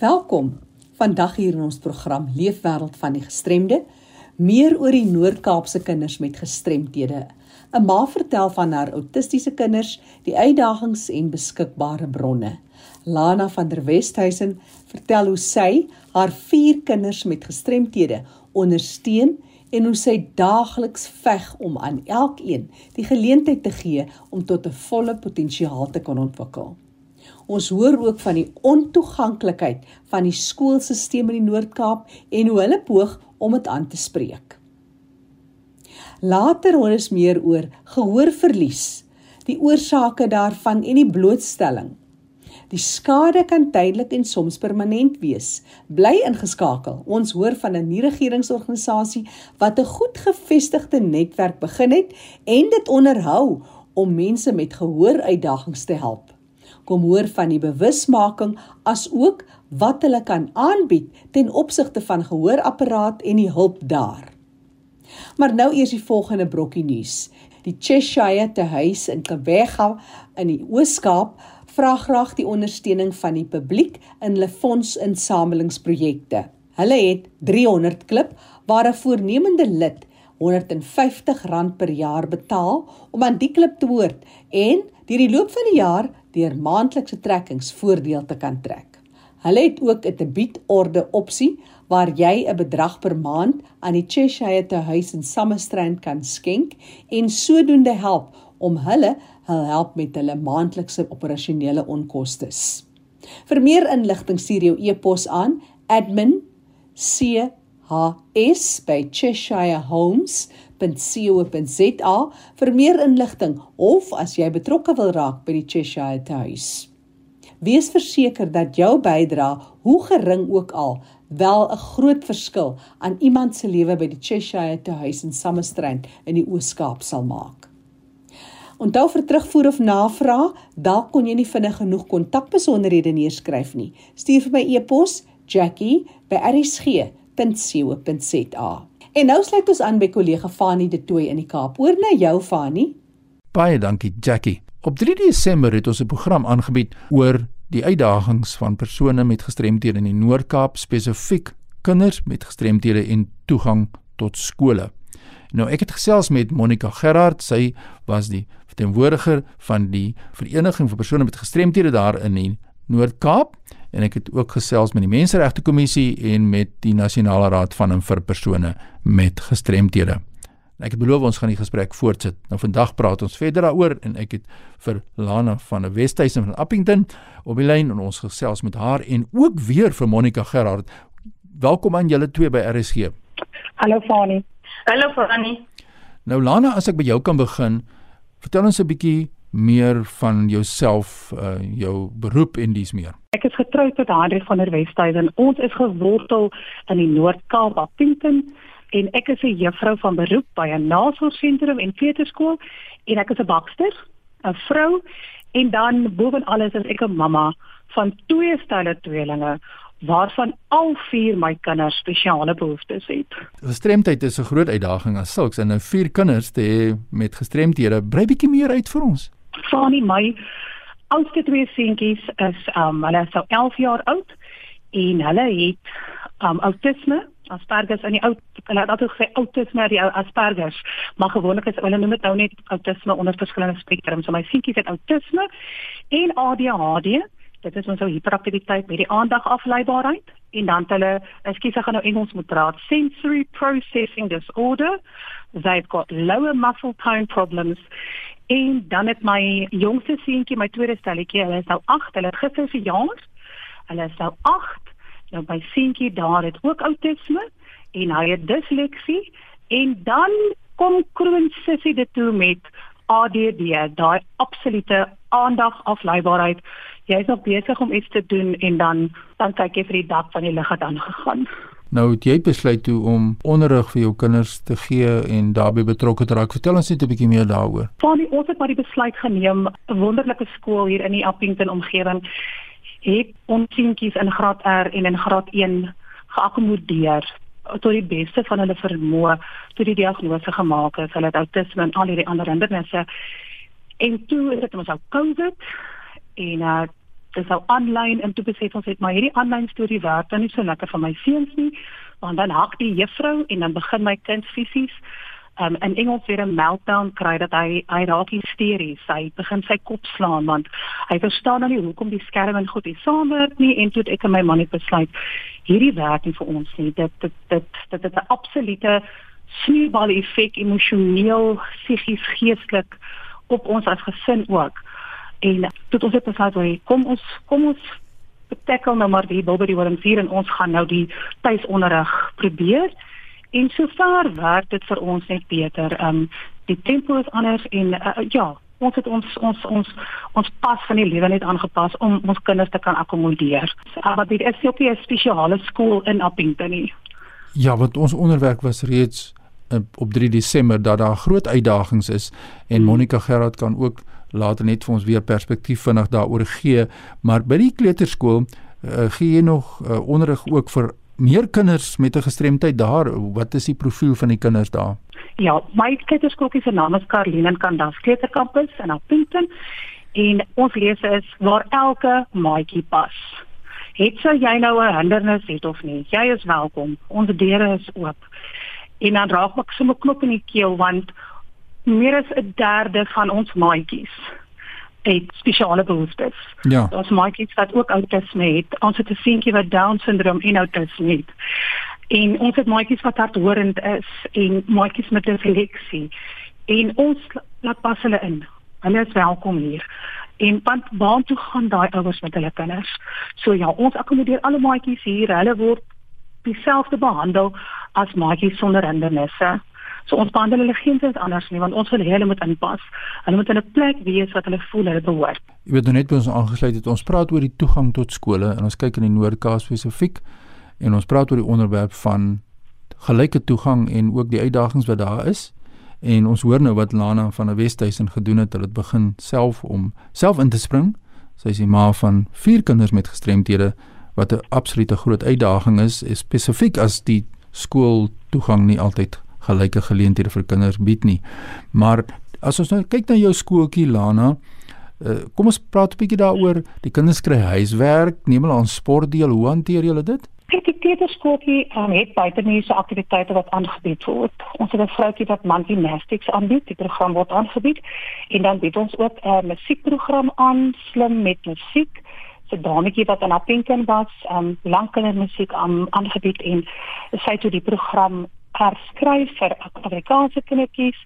Welkom. Vandag hier in ons program Leefwêreld van die Gestremde, meer oor die Noord-Kaapse kinders met gestremthede. 'n Ma vertel van haar autistiese kinders, die uitdagings en beskikbare bronne. Lana van der Westhuizen vertel hoe sy haar 4 kinders met gestremthede ondersteun en hoe sy daagliks veg om aan elkeen die geleentheid te gee om tot 'n volle potensiaal te kan ontwikkel. Ons hoor ook van die ontoeganklikheid van die skoolstelsel in die Noord-Kaap en hoe hulle poog om dit aan te spreek. Later hoor ons meer oor gehoorverlies, die oorsake daarvan en die blootstelling. Die skade kan tydelik en soms permanent wees. Bly ingeskakel. Ons hoor van 'n nie-regeringsorganisasie wat 'n goed gevestigde netwerk begin het en dit onderhou om mense met gehooruitdagings te help kom hoor van die bewusmaking as ook wat hulle kan aanbied ten opsigte van gehoorapparaat en die hulp daar. Maar nou eers die volgende brokkie nuus. Die Cheshire te huis in Kewega in die Oos-Kaap vra graag die ondersteuning van die publiek in hulle fondsinsamelingsprojekte. Hulle het 300 klip waar 'n voornemende lid R150 per jaar betaal om aan die klip te hoort en deur die loop van die jaar deur maandelikse trekkings voordeel te kan trek. Hulle het ook 'n debietorde opsie waar jy 'n bedrag per maand aan die Cheshire te huis in Summerstrand kan skenk en sodoende help om hulle hul help met hulle maandelikse operasionele onkoste. Vir meer inligting stuur jou e-pos aan admin@chs by Cheshire Www.co.za vir meer inligting of as jy betrokke wil raak by die Cheshire Huis. Wees verseker dat jou bydrae, hoe gering ook al, wel 'n groot verskil aan iemand se lewe by die Cheshire Huis in Summerstrand in die Oos-Kaap sal maak. Onthou vir terugvoer of navraag, dalk kon jy nie vinnig genoeg kontakbesonderhede neerskryf nie. Stuur vir my e-pos jackie@rsg.co.za. En nou sluit ons aan by kollega Fani De Tooy in die Kaap. Oor na jou Fani. Baie dankie Jackie. Op 3 Desember het ons 'n program aangebied oor die uitdagings van persone met gestremthede in die Noord-Kaap, spesifiek kinders met gestremthede en toegang tot skole. Nou ek het gesels met Monica Gerard, sy was die verteenwoordiger van die Vereniging vir persone met gestremthede daar in die Noord-Kaap en ek het ook gesels met die Menseregte Kommissie en met die Nasionale Raad van en vir persone met gestremthede. Ek het beloof ons gaan die gesprek voortsit. Nou vandag praat ons verder daaroor en ek het vir Lana van die Wesduisen van Appington op die lyn en ons gesels met haar en ook weer vir Monica Gerard. Welkom aan julle twee by RSG. Hallo Fani. Hallo Fani. Nou Lana, as ek by jou kan begin, vertel ons 'n bietjie meer van jouself, uh, jou beroep en dis meer. Ek is getroud met Hendrik van der Westhuizen. Ons is gewortel in die Noord-Kaap, Appington en ek is 'n juffrou van beroep by 'n nasorgsentrum en kleuterskool en ek is 'n bakster, 'n vrou en dan bovenal is ek 'n mamma van twee stelle tweelinge waarvan al vier my kinders spesiale behoeftes het. Gestremdheid is 'n groot uitdaging as sulks en nou vier kinders te hê met gestremdhede. Brei bietjie meer uit vir ons. Fanny, my oudste twee seentjies is um hulle is nou 11 jaar oud en hulle het um autisme Asperger in die oud hulle het altyd gesê autisme die Asperger maar gewoonlik is hulle noem dit nou net autisme onder verskillende spektrums so my seentjies het autisme en ADHD dit is ons ou hiperaktiwiteit met die aandagafleibaarheid en dan hulle ekskuus ek gaan nou Engels moet praat sensory processing disorder. They've got lower muscle tone problems En dan het my jongste seentjie, my tweede stelletjie, hulle is nou 8, hulle het gister verjaar. Hulle is nou 8. Nou my seentjie daar het ook outisme en hy het disleksie en dan kom kroon sissie dit toe met ADD, daai absolute aandagafleibaarheid. Jy is nog besig om iets te doen en dan dan kyk jy vir die dak van die lig het aangegaan. Nou het jy besluit toe om onderrig vir jou kinders te gee en daarbey betrokke te raak. Vertel ons net 'n bietjie meer daaroor. Van ons het maar die besluit geneem, 'n wonderlike skool hier in die Appington omgewing het ons seentjies in graad R en in graad 1 geakkommodeer tot die beste van hulle vermoë toe die diagnose gemaak is. Hulle het autisme en al die ander hindernisse. En toe het dit ons ook COVID en uh dis nou aanlyn en toe besef ons het maar hierdie aanlyn storie werk dan nie so lekker vir my seuns nie want dan hak die juffrou en dan begin my kind fisies. Um, in Engels weer 'n meltdown kry dat hy hy raak hysteries. Hy begin sy kop slaan want hy verstaan nou nie hoekom die skerm en goed nie saamwerk nie en toe ek en my man het besluit hierdie werk nie vir ons nie. Dit dit dit dit is 'n absolute sneeubal effek emosioneel psigies geestelik op ons as gesin ook en tot ons het besluit hoe kom ons kom ons tackle nou maar die Bobbery Worms hier en ons gaan nou die tuisonderrig probeer en sover werk dit vir ons net beter. Ehm um, die tempo is anders en uh, ja, ons het ons ons ons ons pas van die lewe net aangepas om ons kinders te kan akkommodeer. Maar dit is ook 'n spesiale skool in Appington nie. Ja, want ons onderwerp was reeds uh, op 3 Desember dat daar groot uitdagings is en hmm. Monica Gerard kan ook later net vir ons weer perspektief vinnig daaroor gee, maar by die kleuterskool uh, gee jy nog uh, onderrig ook vir meer kinders met 'n gestremdheid daar. Wat is die profiel van die kinders daar? Ja, my kleuterskool se naam is Karlien Kandas Kleuterkampus in Appington en ons lesse is waar elke maatjie pas. Het sou jy nou 'n hindernis het of nie, jy is welkom. Ons deure is oop. En dan raak ek sommer knop in die keel want meer as 'n derde van ons maatjies het spesiale behoeftes. Ja. Ons maatjies wat ook autisme het, ons het 'n seentjie wat down syndroom en autisme het. En ons het maatjies wat hardhorend is en maatjies met disleksie. En ons laat pas hulle in. Hulle is welkom hier. En want waar toe gaan daai ouers met hulle kinders? So ja, ons akkommodeer alle maatjies hier. Hulle word dieselfde behandel as maatjies sonder hindernisse. So ons behandel hulle geensins anders nie want ons wil hulle moet inpas. Hulle moet in 'n plek wees wat hulle voel hulle behoort. Jy weet nou net by ons aangesluit het ons praat oor die toegang tot skole en ons kyk in die Noord-Kaap spesifiek en ons praat oor die onderwerp van gelyke toegang en ook die uitdagings wat daar is. En ons hoor nou wat Lana van 'n Westhuizen gedoen het. Hulle het begin self om self in te spring. Sy is die ma van vier kinders met gestremthede wat 'n absolute groot uitdaging is, spesifiek as die skool toegang nie altyd gelyke geleenthede vir kinders bied nie. Maar as ons nou kyk na jou skooltjie Lana, uh, kom ons praat 'n bietjie daaroor. Die kinders kry huiswerk, neem hulle aan sportdeel. Hoe hanteer julle dit? Kyk, die kleuterskooltjie um, het buitemuurse aktiwiteite wat aangebied word. Ons het 'n vroutjie wat monkey gymnastics aanbied. Die program word aangebied en dan bied ons ook 'n uh, musiekprogram aan, slim met musiek se dametjie wat aan Appington was, um lankkindermusiek aan aangebied en sy het toe die program herskryf vir Afrikaanse kindertjies.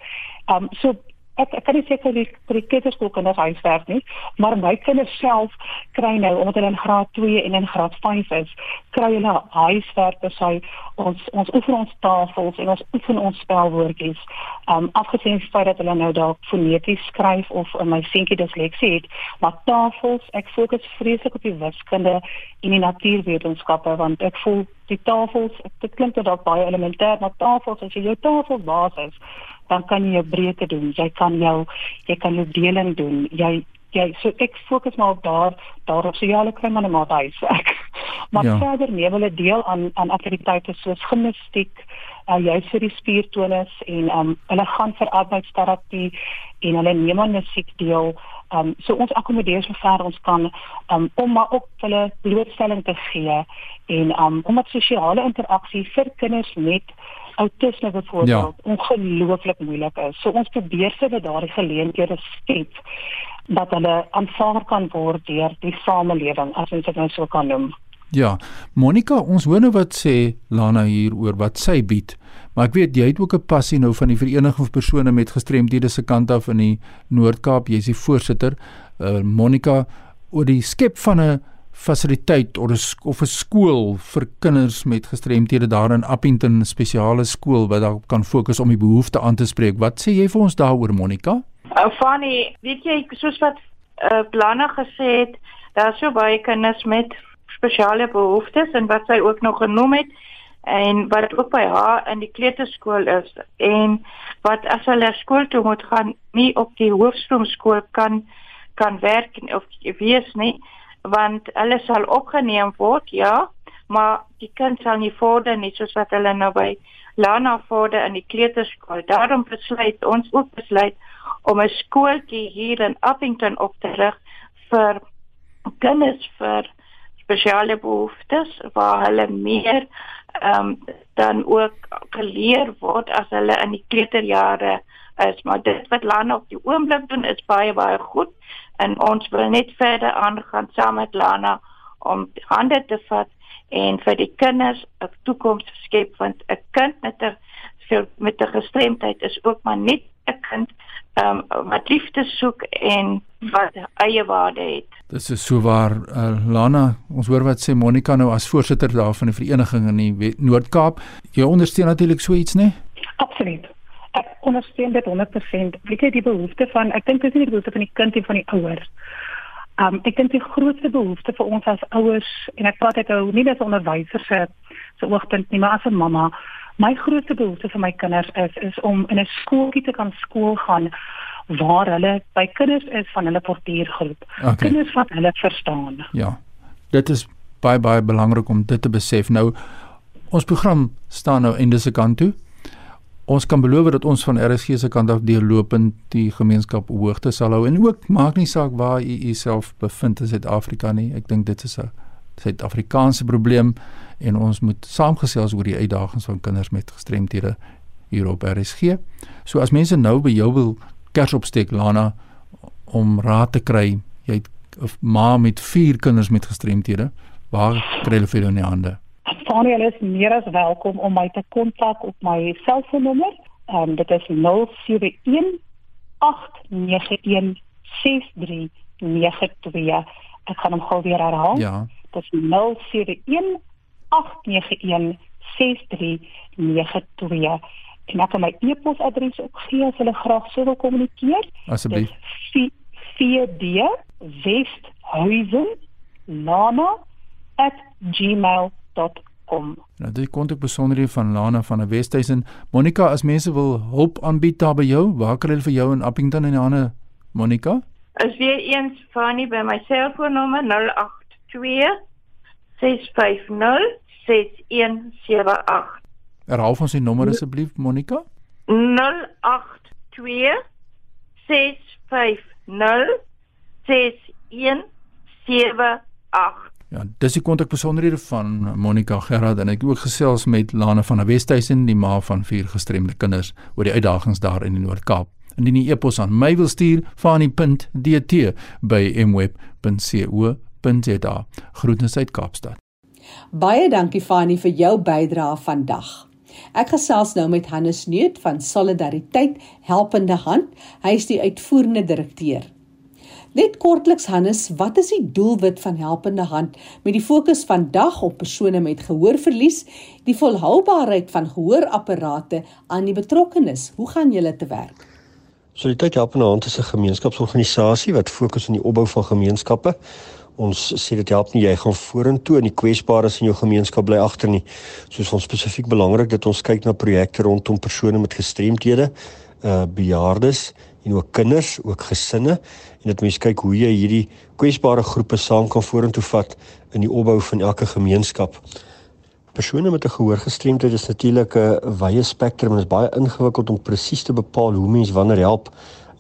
Um so ek ek kan nie sê vir die vir die kinders ook in huiswerk nie, maar my kinders self kry nou omdat hulle in graad 2 en in graad 5 is, kry hulle huiswerk by sy ons ons oefen ons tafels en ons oefen ons spelwoordjies. Um afgesien van feit dat hulle nou dalk foneties skryf of in my seentjie disleksie het, maar tafels, ek fokus vreeslik op die wiskunde en die natuurwetenskappe want ek voel die tafels, dit klink dalk baie elementêr, maar tafels as jy jou tafel basis dan kan jy jou breuke doen. Jy kan jou jy kan jou deling doen. Jy jy so ek fokus maar op daar daar op sosiale kring en maar daai werk. Maar ja. verder neem hulle deel aan aan aktiwiteite soos gimnastiek, uh, jy vir die spiertonus en um, hulle gaan vir arbeidsterapie en hulle neem aan musiek deel. Um, so ons akkommodeer so ver ons kan um, om maar ook hulle blootstelling te gee en um, omdat sosiale interaksie vir kinders met autisme byvoorbeeld ja. ongelooflik moeilik is. So ons probeer vir daardie geleenthede skep dat hulle aanvaar kan word deur die samelewing as ons dit nou so kan noem. Ja, Monica, ons hoor nou wat sê Lana hier oor wat sy bied. Maar ek weet jy het ook 'n passie nou van die vereniging van persone met gestremdhede se kant af in die Noord-Kaap. Jy's die voorsitter. Uh Monica oor die skep van 'n fasiliteit of 'n of 'n skool vir kinders met gestremthede daar in Appington, 'n spesiale skool wat daar kan fokus om die behoeftes aan te spreek. Wat sê jy vir ons daaroor Monica? Ou uh, Fanny, weet jy soos wat uh, planne gesê het, daar's so baie kinders met spesiale behoeftes en wat sy ook nog genoem het en wat ook by haar in die kleuterskool is en wat as hulle skool toe moet gaan nie op die hoofstroomskool kan kan werk of wees nie want hulle sal opgeneem word, ja, maar die kind sal nie vorder nie soos wat hulle nou by Lana vorder in die kleuterskool. Daarom besluit ons ook besluit om 'n skooltjie hier in Appington op te rig vir kinders vir spesiale behoeftes waar hulle meer ehm um, dan ook geleer word as hulle in die kleuterjare is maar dit wat Lana op die oomblik doen is baie baie goed en ons wil net verder aangaan saam met Lana om hande te vat en vir die kinders 'n toekoms skep want 'n kind met 'n met 'n gestremdheid is ook maar net 'n kind um, wat liefde soek en wat eie waarde het. Dit is so waar uh, Lana, ons hoor wat sê Monica nou as voorsitter daar van die vereniging in die Noord-Kaap. Jy ondersteun natuurlik so iets, né? Nee? Absoluut. Ek ondersteun dit 100%. Weet jy die behoefte van ek dink dis nie die behoefte van die kind en van die ouers. Um ek dink die grootste behoefte vir ons as ouers en ek praat ek ou nie net as onderwyser se se oogpunt nie, maar as 'n mamma My grootste behoefte vir my kinders is is om in 'n skooltjie te kan skool gaan waar hulle by kinders is van hulle portiergroep. Okay. Kinders wat hulle verstaan. Ja. Dit is baie baie belangrik om dit te besef. Nou ons program staan nou einde se kant toe. Ons kan beloof dat ons van RSG se kant af deurlopend die gemeenskap hoogte sal hou en ook maak nie saak waar u jouself bevind in Suid-Afrika nie. Ek dink dit is 'n Suid-Afrikaanse probleem en ons moet saamgesels oor die uitdagings van kinders met gestremthede hier op RSG. So as mense nou by jou wil kers opsteek Lana om raad te kry, jy het 'n ma met 4 kinders met gestremthede, waar kry hulle vir jou in die hande? Fanny, hulle is meer as welkom om my te kontak op my selfoonnommer. Ehm um, dit is 071 891 6392. Ek kan hom gou weer herhaal. Ja. Dit is 071 891 6392 en ek kan my e-posadres ook gee as hulle graag sou wil kommunikeer. Asseblief. 4d westhuizen@gmail.com. Nou dis kontak besonderhede van Lana van die Westhuizen. Monica, as mense wil hulp aanbied daar by jou, waar kan hulle vir jou in Appington en 'n ander Monica? As weer eens Fanny by my selfoonnommer 082 650 6178. Herhaal ons die nommer asseblief Monica. 082 650 6178. Ja, dis die kontakbesonderhede van Monica Gerard en ek het ook gesels met Lana van der Westhuizen, die ma van vier gestremde kinders oor die uitdagings daar in die Noord-Kaap. Indien jy e-pos aan my wil stuur, fani.dt by mweb.co.za. Groetens uit Kaapstad. Baie dankie Fani vir jou bydrae vandag. Ek gesels nou met Hannes Neut van Solidariteit Helpende Hand. Hy is die uitvoerende direkteur. Net kortliks Hannes, wat is die doelwit van Helpende Hand met die fokus vandag op persone met gehoorverlies, die volhoubaarheid van gehoorapparate aan die betrokkenes? Hoe gaan julle te werk? Solidariteit Helpende Hand is 'n gemeenskapsorganisasie wat fokus op die opbou van gemeenskappe ons sê dit help nie jy gaan vorentoe en die kwesbares in jou gemeenskap bly agter nie. Soos ons spesifiek belangrik dat ons kyk na projekte rondom persone met gestremthede, uh bejaardes en ook kinders, ook gesinne en dat mense kyk hoe jy hierdie kwesbare groepe saam kan vorentoe vat in die opbou van elke gemeenskap. Persone met 'n gehoorgestremdheid is natuurlik 'n wye spektrum en dit is baie ingewikkeld om presies te bepaal hoe mens wanneer help.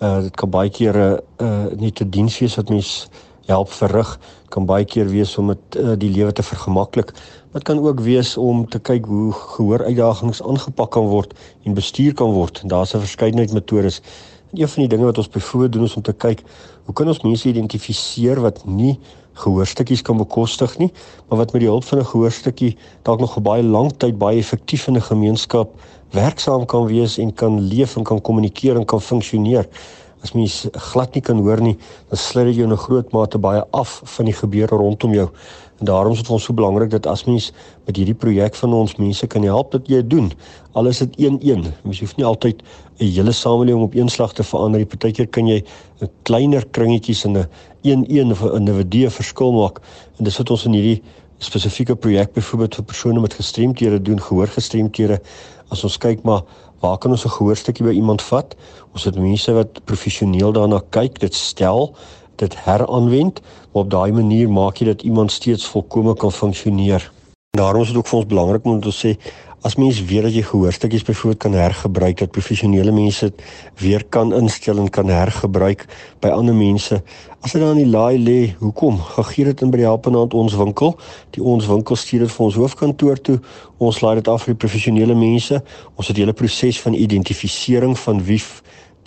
Uh dit kan baie keer 'n uh, uh, net 'n diens wees wat mens help verrig kan baie keer wees om dit uh, die lewe te vergemaklik. Dit kan ook wees om te kyk hoe gehoor uitdagings aangepak kan word en bestuur kan word. Daar's 'n verskeidenheid metodes. En een van die dinge wat ons byvoorbeeld doen is om te kyk hoe kan ons mense identifiseer wat nie gehoorstukkies kan bekostig nie, maar wat met die hulp van 'n gehoorstukkie dalk nog 'n baie lang tyd baie effektief in 'n gemeenskap werksaam kan wees en kan leef en kan kommunikeer en kan funksioneer as mens glad nie kan hoor nie, dan sluit dit jou in 'n groot mate baie af van die gebeure rondom jou. En daarom is dit vir ons so belangrik dat as mens met hierdie projek van ons mense kan help dat jy doen. Al is dit 1-1. Mens hoef nie altyd 'n hele samelewing op een slag te verander nie. Partykeer kan jy 'n kleiner kringetjies in 'n 1-1 of 'n individu verskil maak. En dis wat ons in hierdie spesifieke projek byvoorbeeld vir persone met gestremthede doen, gehoorgestremthede. As ons kyk maar waar kan ons 'n gehoorstukkie by iemand vat? Ons het mense wat professioneel daarna kyk, dit stel, dit heranwend, maar op daai manier maak jy dat iemand steeds volkome kan funksioneer. Daarom is dit ook vir ons belangrik om te sê as mens weet dat jy gehoorstukkies byvoorbeeld kan hergebruik dat professionele mense dit weer kan instel en kan hergebruik by ander mense as dit dan in die laai lê hoekom gegee dit in by die helpende hand ons winkel die ons winkel stuur dit vir ons hoofkantoor toe ons laai dit af vir die professionele mense ons het 'n hele proses van identifisering van wie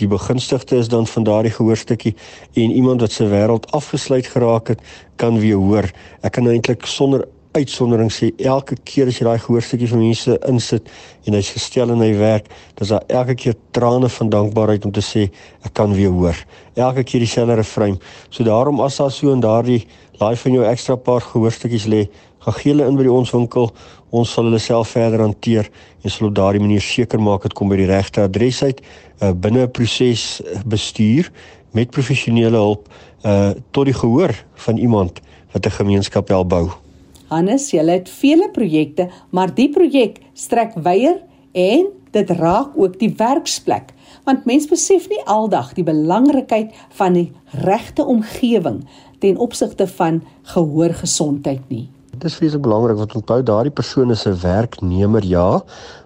die begunstigde is dan van daardie gehoorstukkie en iemand wat se wêreld afgesluit geraak het kan weer hoor ek kan eintlik sonder uitsondering sê elke keer as jy daai gehoorstukkie vir mense insit en hy's gestel in hy werk, dis daar elke keer trane van dankbaarheid om te sê ek kan weer hoor. Elke keer dieselfde refrein. So daarom as daar so in daardie laai van jou ekstra paar gehoorstukkies lê, gaan gee hulle in by die ons winkel. Ons sal hulle self verder hanteer en sal op daardie manier seker maak dit kom by die regte adres uit uh, binne 'n proses bestuur met professionele hulp uh tot die gehoor van iemand wat 'n gemeenskap help bou. Hannes, jy het vele projekte, maar die projek strek wyer en dit raak ook die werksplek, want mense besef nie aldag die belangrikheid van die regte omgewing ten opsigte van gehoorgesondheid nie. Dit is vreeslik belangrik wat onthou daardie persoon is 'n werknemer ja,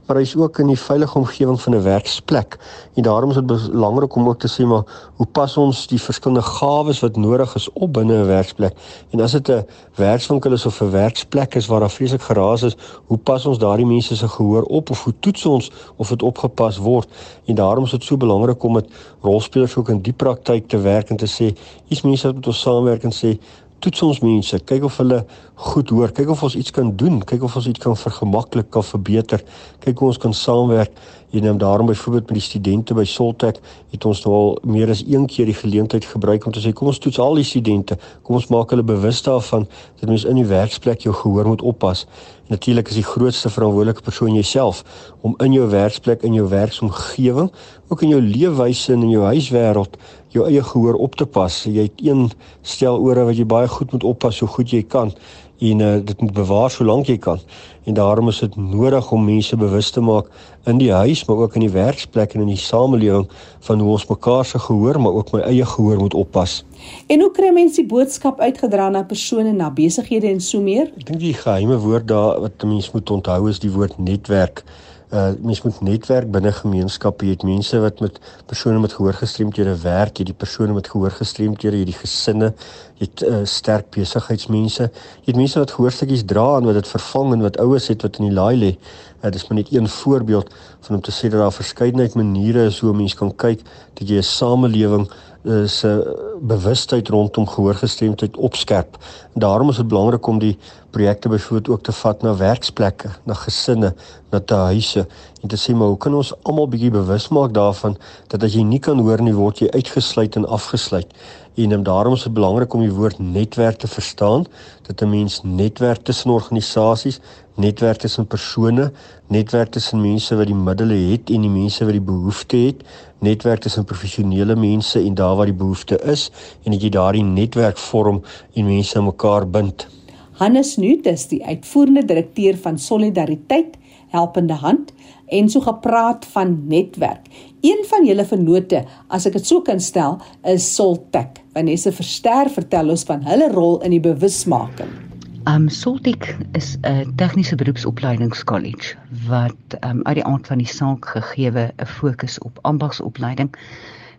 maar hy's ook in die veilige omgewing van 'n werksplek. En daarom is dit belangrik om ook te sê maar hoe pas ons die verskillende gawes wat nodig is op binne 'n werksplek? En as dit 'n werkswinkel is of 'n werksplek is waar daar vreeslik geraas is, hoe pas ons daardie mense se gehoor op of hoe toets ons of dit opgepas word? En daarom is dit so belangrik om met rolspelers ook in die praktyk te werk en te sê, hier's mense wat met ons saamwerk en sê toets ons mense, kyk of hulle goed hoor, kyk of ons iets kan doen, kyk of ons iets kan vergemaklik kan verbeter, kyk hoe ons kan saamwerk. Jy neem daarom byvoorbeeld met die studente by Soltech het ons nou al meer as een keer die geleentheid gebruik om te sê kom ons toets al die studente, kom ons maak hulle bewus daarvan dat mens in die werksplek jou gehoor moet oppas. Natuurlik is die grootste verantwoordelike persoon jouself om in jou werksplek in jou werksomgewing, ook in jou leefwyse en in jou huiswêreld jou eie gehoor op te pas. Jy het een stel ore wat jy baie goed moet oppas so goed jy kan en uh, dit moet bewaar solank jy kan. En daarom is dit nodig om mense bewus te maak in die huis, maar ook in die werksplek en in die samelewing van hoe ons mekaar se gehoor, maar ook my eie gehoor moet oppas. En hoe kry mense die boodskap uitgedra na persone, na besighede en so meer? Ek dink die geheime woord daar wat mense moet onthou is die woord netwerk uh mens moet netwerk binne gemeenskappe. Jy het mense wat met persone met gehoorgestremdhede werk, jy het die persone met gehoorgestremdhede, jy het die gesinne, jy het uh, sterk besigheidsmense. Jy het mense wat gehoorstukkies dra en wat dit vervang en wat ouers het wat in die laai lê. Uh, dit is maar net een voorbeeld van om te sê dat daar verskeidenheid maniere is hoe 'n mens kan kyk dat jy 'n samelewing is 'n uh, bewustheid rondom gehoorgestremdheid opskerp. En daarom is dit belangrik om die projekte byvoorbeeld ook te vat na werksplekke, na gesinne, na te huise en te sê maar hoe kan ons almal bietjie bewus maak daarvan dat as jy nie kan hoor nie word jy uitgesluit en afgesluit. En um, daarom is dit belangrik om die woord netwerk te verstaan, dat 'n mens netwerk tussen organisasies, netwerk tussen persone, netwerk tussen mense wat die middele het en die mense wat die behoefte het, netwerk tussen professionele mense en daar waar die behoefte is en dat jy daardie netwerk vorm en mense mekaar bind. Hannes Nuut is die uitvoerende direkteur van Solidariteit Helpende Hand en so gepraat van netwerk. Een van julle vennote, as ek dit so kan stel, is Soltech. Vanessa Verster vertel ons van hulle rol in die bewusmaking. Um Soltech is 'n tegniese beroepsopleidingskollege wat um uit die aard van die saak gegeewe 'n fokus op ambagsopleiding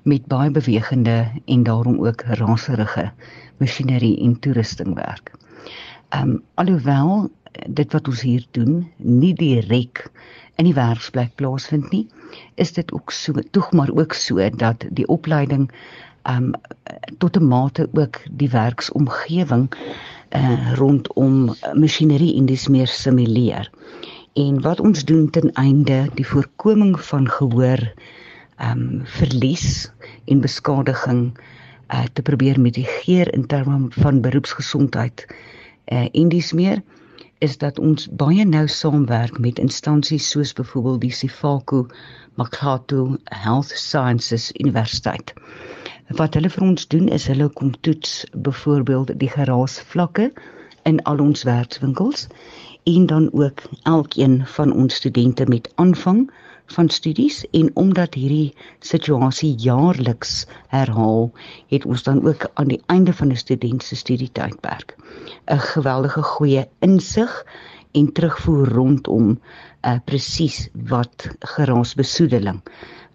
met baie bewegende en daarom ook raserige masjinerie en toerusting werk. Um alhoewel dit wat ons hier doen nie direk in die werksplek plaasvind nie, is dit ook so tog maar ook so dat die opleiding um tot 'n mate ook die werksomgewing uh rondom masjinerie en dis meer simuleer. En wat ons doen ten einde die voorkoming van gehoor um verlies en beskadiging uh te probeer mitigeer in terme van beroepsgesondheid uh, en dis meer is dat ons baie nou saamwerk met instansies soos byvoorbeeld die Sifaku Makhato Health Sciences Universiteit. Wat hulle vir ons doen is hulle kom toets byvoorbeeld die geraasvlakke in al ons werkswinkels en dan ook elkeen van ons studente met aanvang van studies en omdat hierdie situasie jaarliks herhaal, het ons dan ook aan die einde van 'n student se studietydperk 'n geweldige goeie insig en terugvoer rondom uh presies wat geraasbesoedeling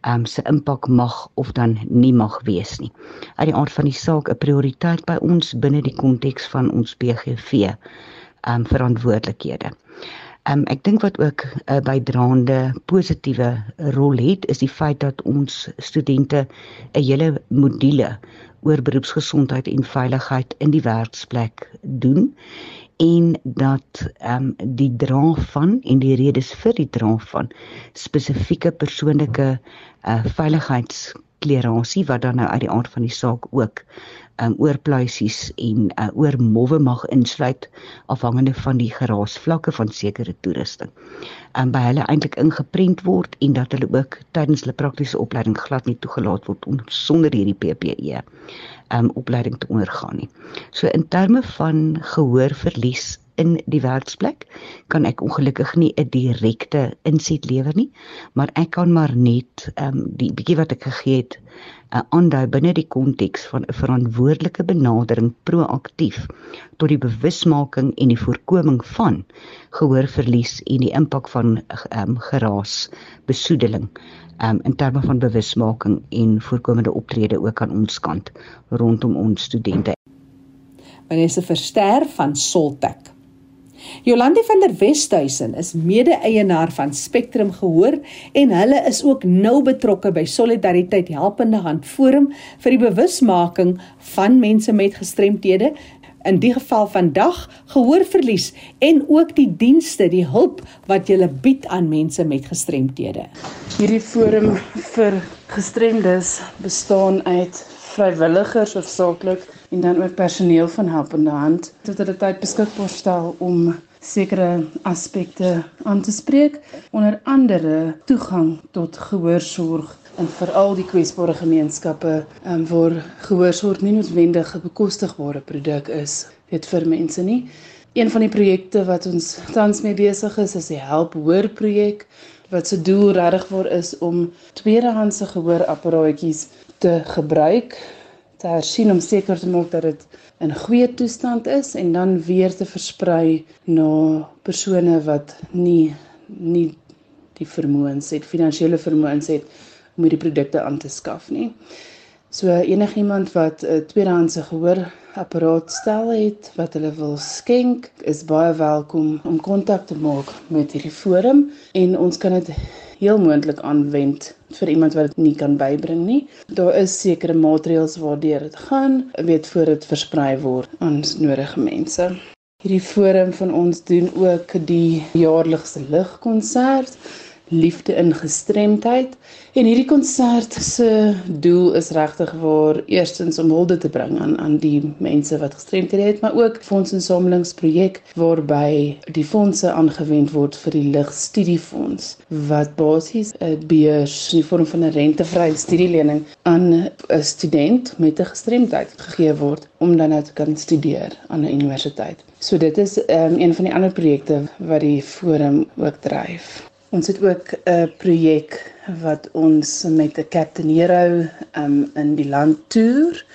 um se impak mag of dan nie mag wees nie. Uit die aard van die saak 'n prioriteit by ons binne die konteks van ons BGV um verantwoordelikhede. Um ek dink wat ook 'n uh, bydraende positiewe rol het is die feit dat ons studente 'n hele module oor beroepsgesondheid en veiligheid in die werksplek doen en dat ehm um, die dra van en die redes vir die dra van spesifieke persoonlike uh veiligheidsklerasie wat dan nou uit die aard van die saak ook um oorpluisies en uh oor mowwe mag insluit afhangende van die geraasvlakke van sekere toerusting. Um by hulle eintlik ingeprent word en dat hulle ook tydens hulle praktiese opleiding glad nie toegelaat word om sonder hierdie PPE um opleiding te ondergaan nie. So in terme van gehoorverlies in die werksplek kan ek ongelukkig nie 'n direkte inset lewer nie, maar ek kan maar net um die bietjie wat ek gegee het uh, aandui binne die konteks van 'n verantwoordelike benadering proaktief tot die bewusmaking en die voorkoming van gehoorverlies en die impak van um geraas besoedeling um, in terme van bewusmaking en voorkomende optrede ook aan ons kant rondom ons studente. Vanessa Verster van Soltech. Jolande van der Westhuizen is mede-eienaar van Spectrum Gehoor en hulle is ook nou betrokke by Solidariteit Helpende Hand Forum vir die bewusmaking van mense met gestremthede in die geval vandag gehoorverlies en ook die dienste, die hulp wat jy bied aan mense met gestremthede. Hierdie forum vir gestremdes bestaan uit vrywilligers hoofsaaklik en dan ook personeel van helpende hand tot hulle tyd beskikbaar stel om sekere aspekte aan te spreek onder andere toegang tot gehoorsorg en veral die kwesbare gemeenskappe um, waar gehoorsorg nie noodwendig 'n bekostigbare produk is dit vir mense nie. Een van die projekte wat ons tans mee besig is is die Help Hoor projek wat se doel regtig voor is om tweedehandse gehoorapparaatjies te gebruik te hersien om seker te maak dat dit in goeie toestand is en dan weer te versprei na persone wat nie nie die vermoëns het finansiële vermoëns het om hierdie produkte aan te skaf nie. So enigiemand wat 'n tweedehandse gehoor apparaat stel het wat hulle wil skenk, is baie welkom om kontak te maak met hierdie forum en ons kan dit heel moontlik aanwend vir iemand wat dit nie kan bybring nie. Daar is sekere maatreëls waardeur dit gaan, weet voor dit versprei word aan nodige mense. Hierdie forum van ons doen ook die jaarlikse ligkonsert liefde in gestremdheid en hierdie konsert se doel is regtig waar eerstens om hulde te bring aan aan die mense wat gestremdhede het maar ook fondsinsamelingsprojek waarby die fondse aangewend word vir die ligstudiefonds wat basies 'n beurs in vorm van 'n rentevrye studielening aan 'n student met 'n gestremdheid gegee word om dan nou te kan studeer aan 'n universiteit. So dit is um, een van die ander projekte wat die forum ook dryf. Ons het ook 'n projek wat ons met 'n Captain Hero um, in die land toer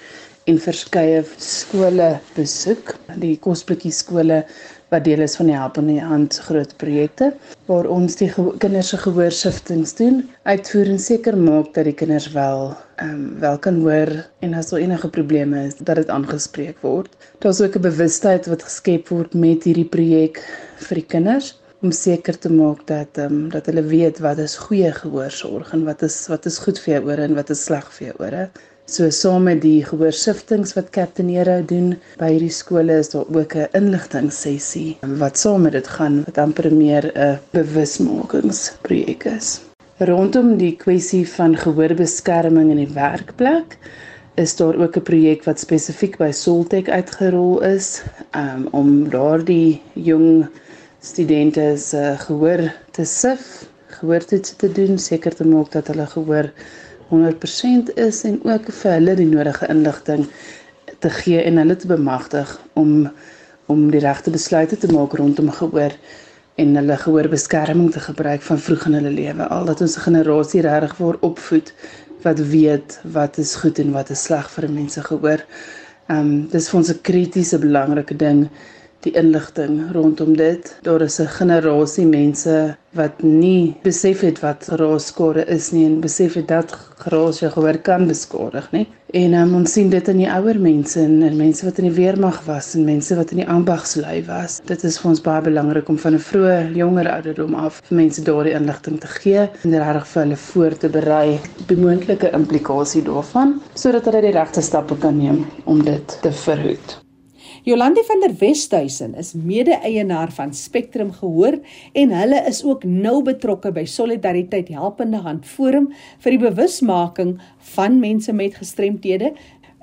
en verskeie skole besoek. Die kosblikkie skole wat deel is van die Helpende Hand groot projekte waar ons die kinders se gehoorshiftings doen, uitvoer en seker maak dat die kinders wel ehm um, wel kan hoor en as daar enige probleme is dat dit aangespreek word. Daar's ook 'n bewustheid wat geskep word met hierdie projek vir die kinders om seker te maak dat ehm um, dat hulle weet wat is goeie gehoorsorg en wat is wat is goed vir jou ore en wat is sleg vir jou ore. So saam met die gehoorsiftings wat Captain Hero doen by hierdie skole is daar ook 'n inligtingsessie wat saam met dit gaan wat amper meer 'n bewusmakingsprojek is. Rondom die kwessie van gehoorbeskerming in die werkplek is daar ook 'n projek wat spesifiek by Soltech uitgerol is um, om daardie jong studente se uh, gehoor te sif, gehoortoets te doen, seker te maak dat hulle gehoor 100% is en ook vir hulle die nodige inligting te gee en hulle te bemagtig om om die regte besluite te maak rondom gehoor en hulle gehoorbeskerming te gebruik van vroeg in hulle lewe al dat ons 'n generasie reg voor opvoed wat weet wat is goed en wat is sleg vir mense gehoor. Ehm um, dis vir ons 'n kritiese belangrike ding die inligting rondom dit. Daar is 'n generasie mense wat nie besef het wat geraasskade is nie en besef het dat geraas jou gehoor kan beskadig, nie. En um, ons sien dit in die ouer mense en, en mense wat in die weermag was en mense wat in die ambagslui was. Dit is vir ons baie belangrik om van 'n vroeë jonger ouderdom af vir mense daardie inligting te gee en regtig vir hulle voor te berei op die moontlike implikasie daarvan sodat hulle die regte stappe kan neem om dit te verhoed. Jolande van der Westhuizen is mede-eienaar van Spectrum Gehoor en hulle is ook nou betrokke by Solidariteit Helpende Hand Forum vir die bewusmaking van mense met gestremthede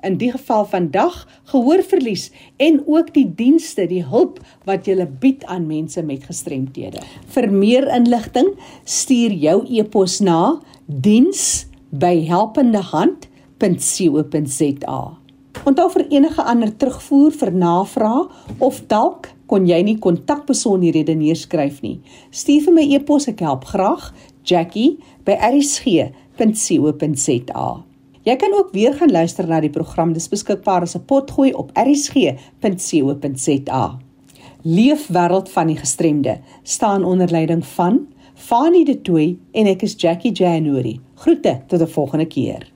in die geval vandag gehoorverlies en ook die dienste, die hulp wat jy bied aan mense met gestremthede. Vir meer inligting, stuur jou e-pos na diens@helpendehand.co.za. Onthou vir enige ander terugvoer vir navraag of dalk kon jy nie kontakbesonderhede neerskryf nie. Stuur vir my e-pos ek help graag jackie@rsg.co.za. Jy kan ook weer gaan luister na die program dis beskikbaar as 'n potgooi op rsg.co.za. Leef wêreld van die gestremde staan onder leiding van Fanie De Tooy en ek is Jackie January. Groete tot 'n volgende keer.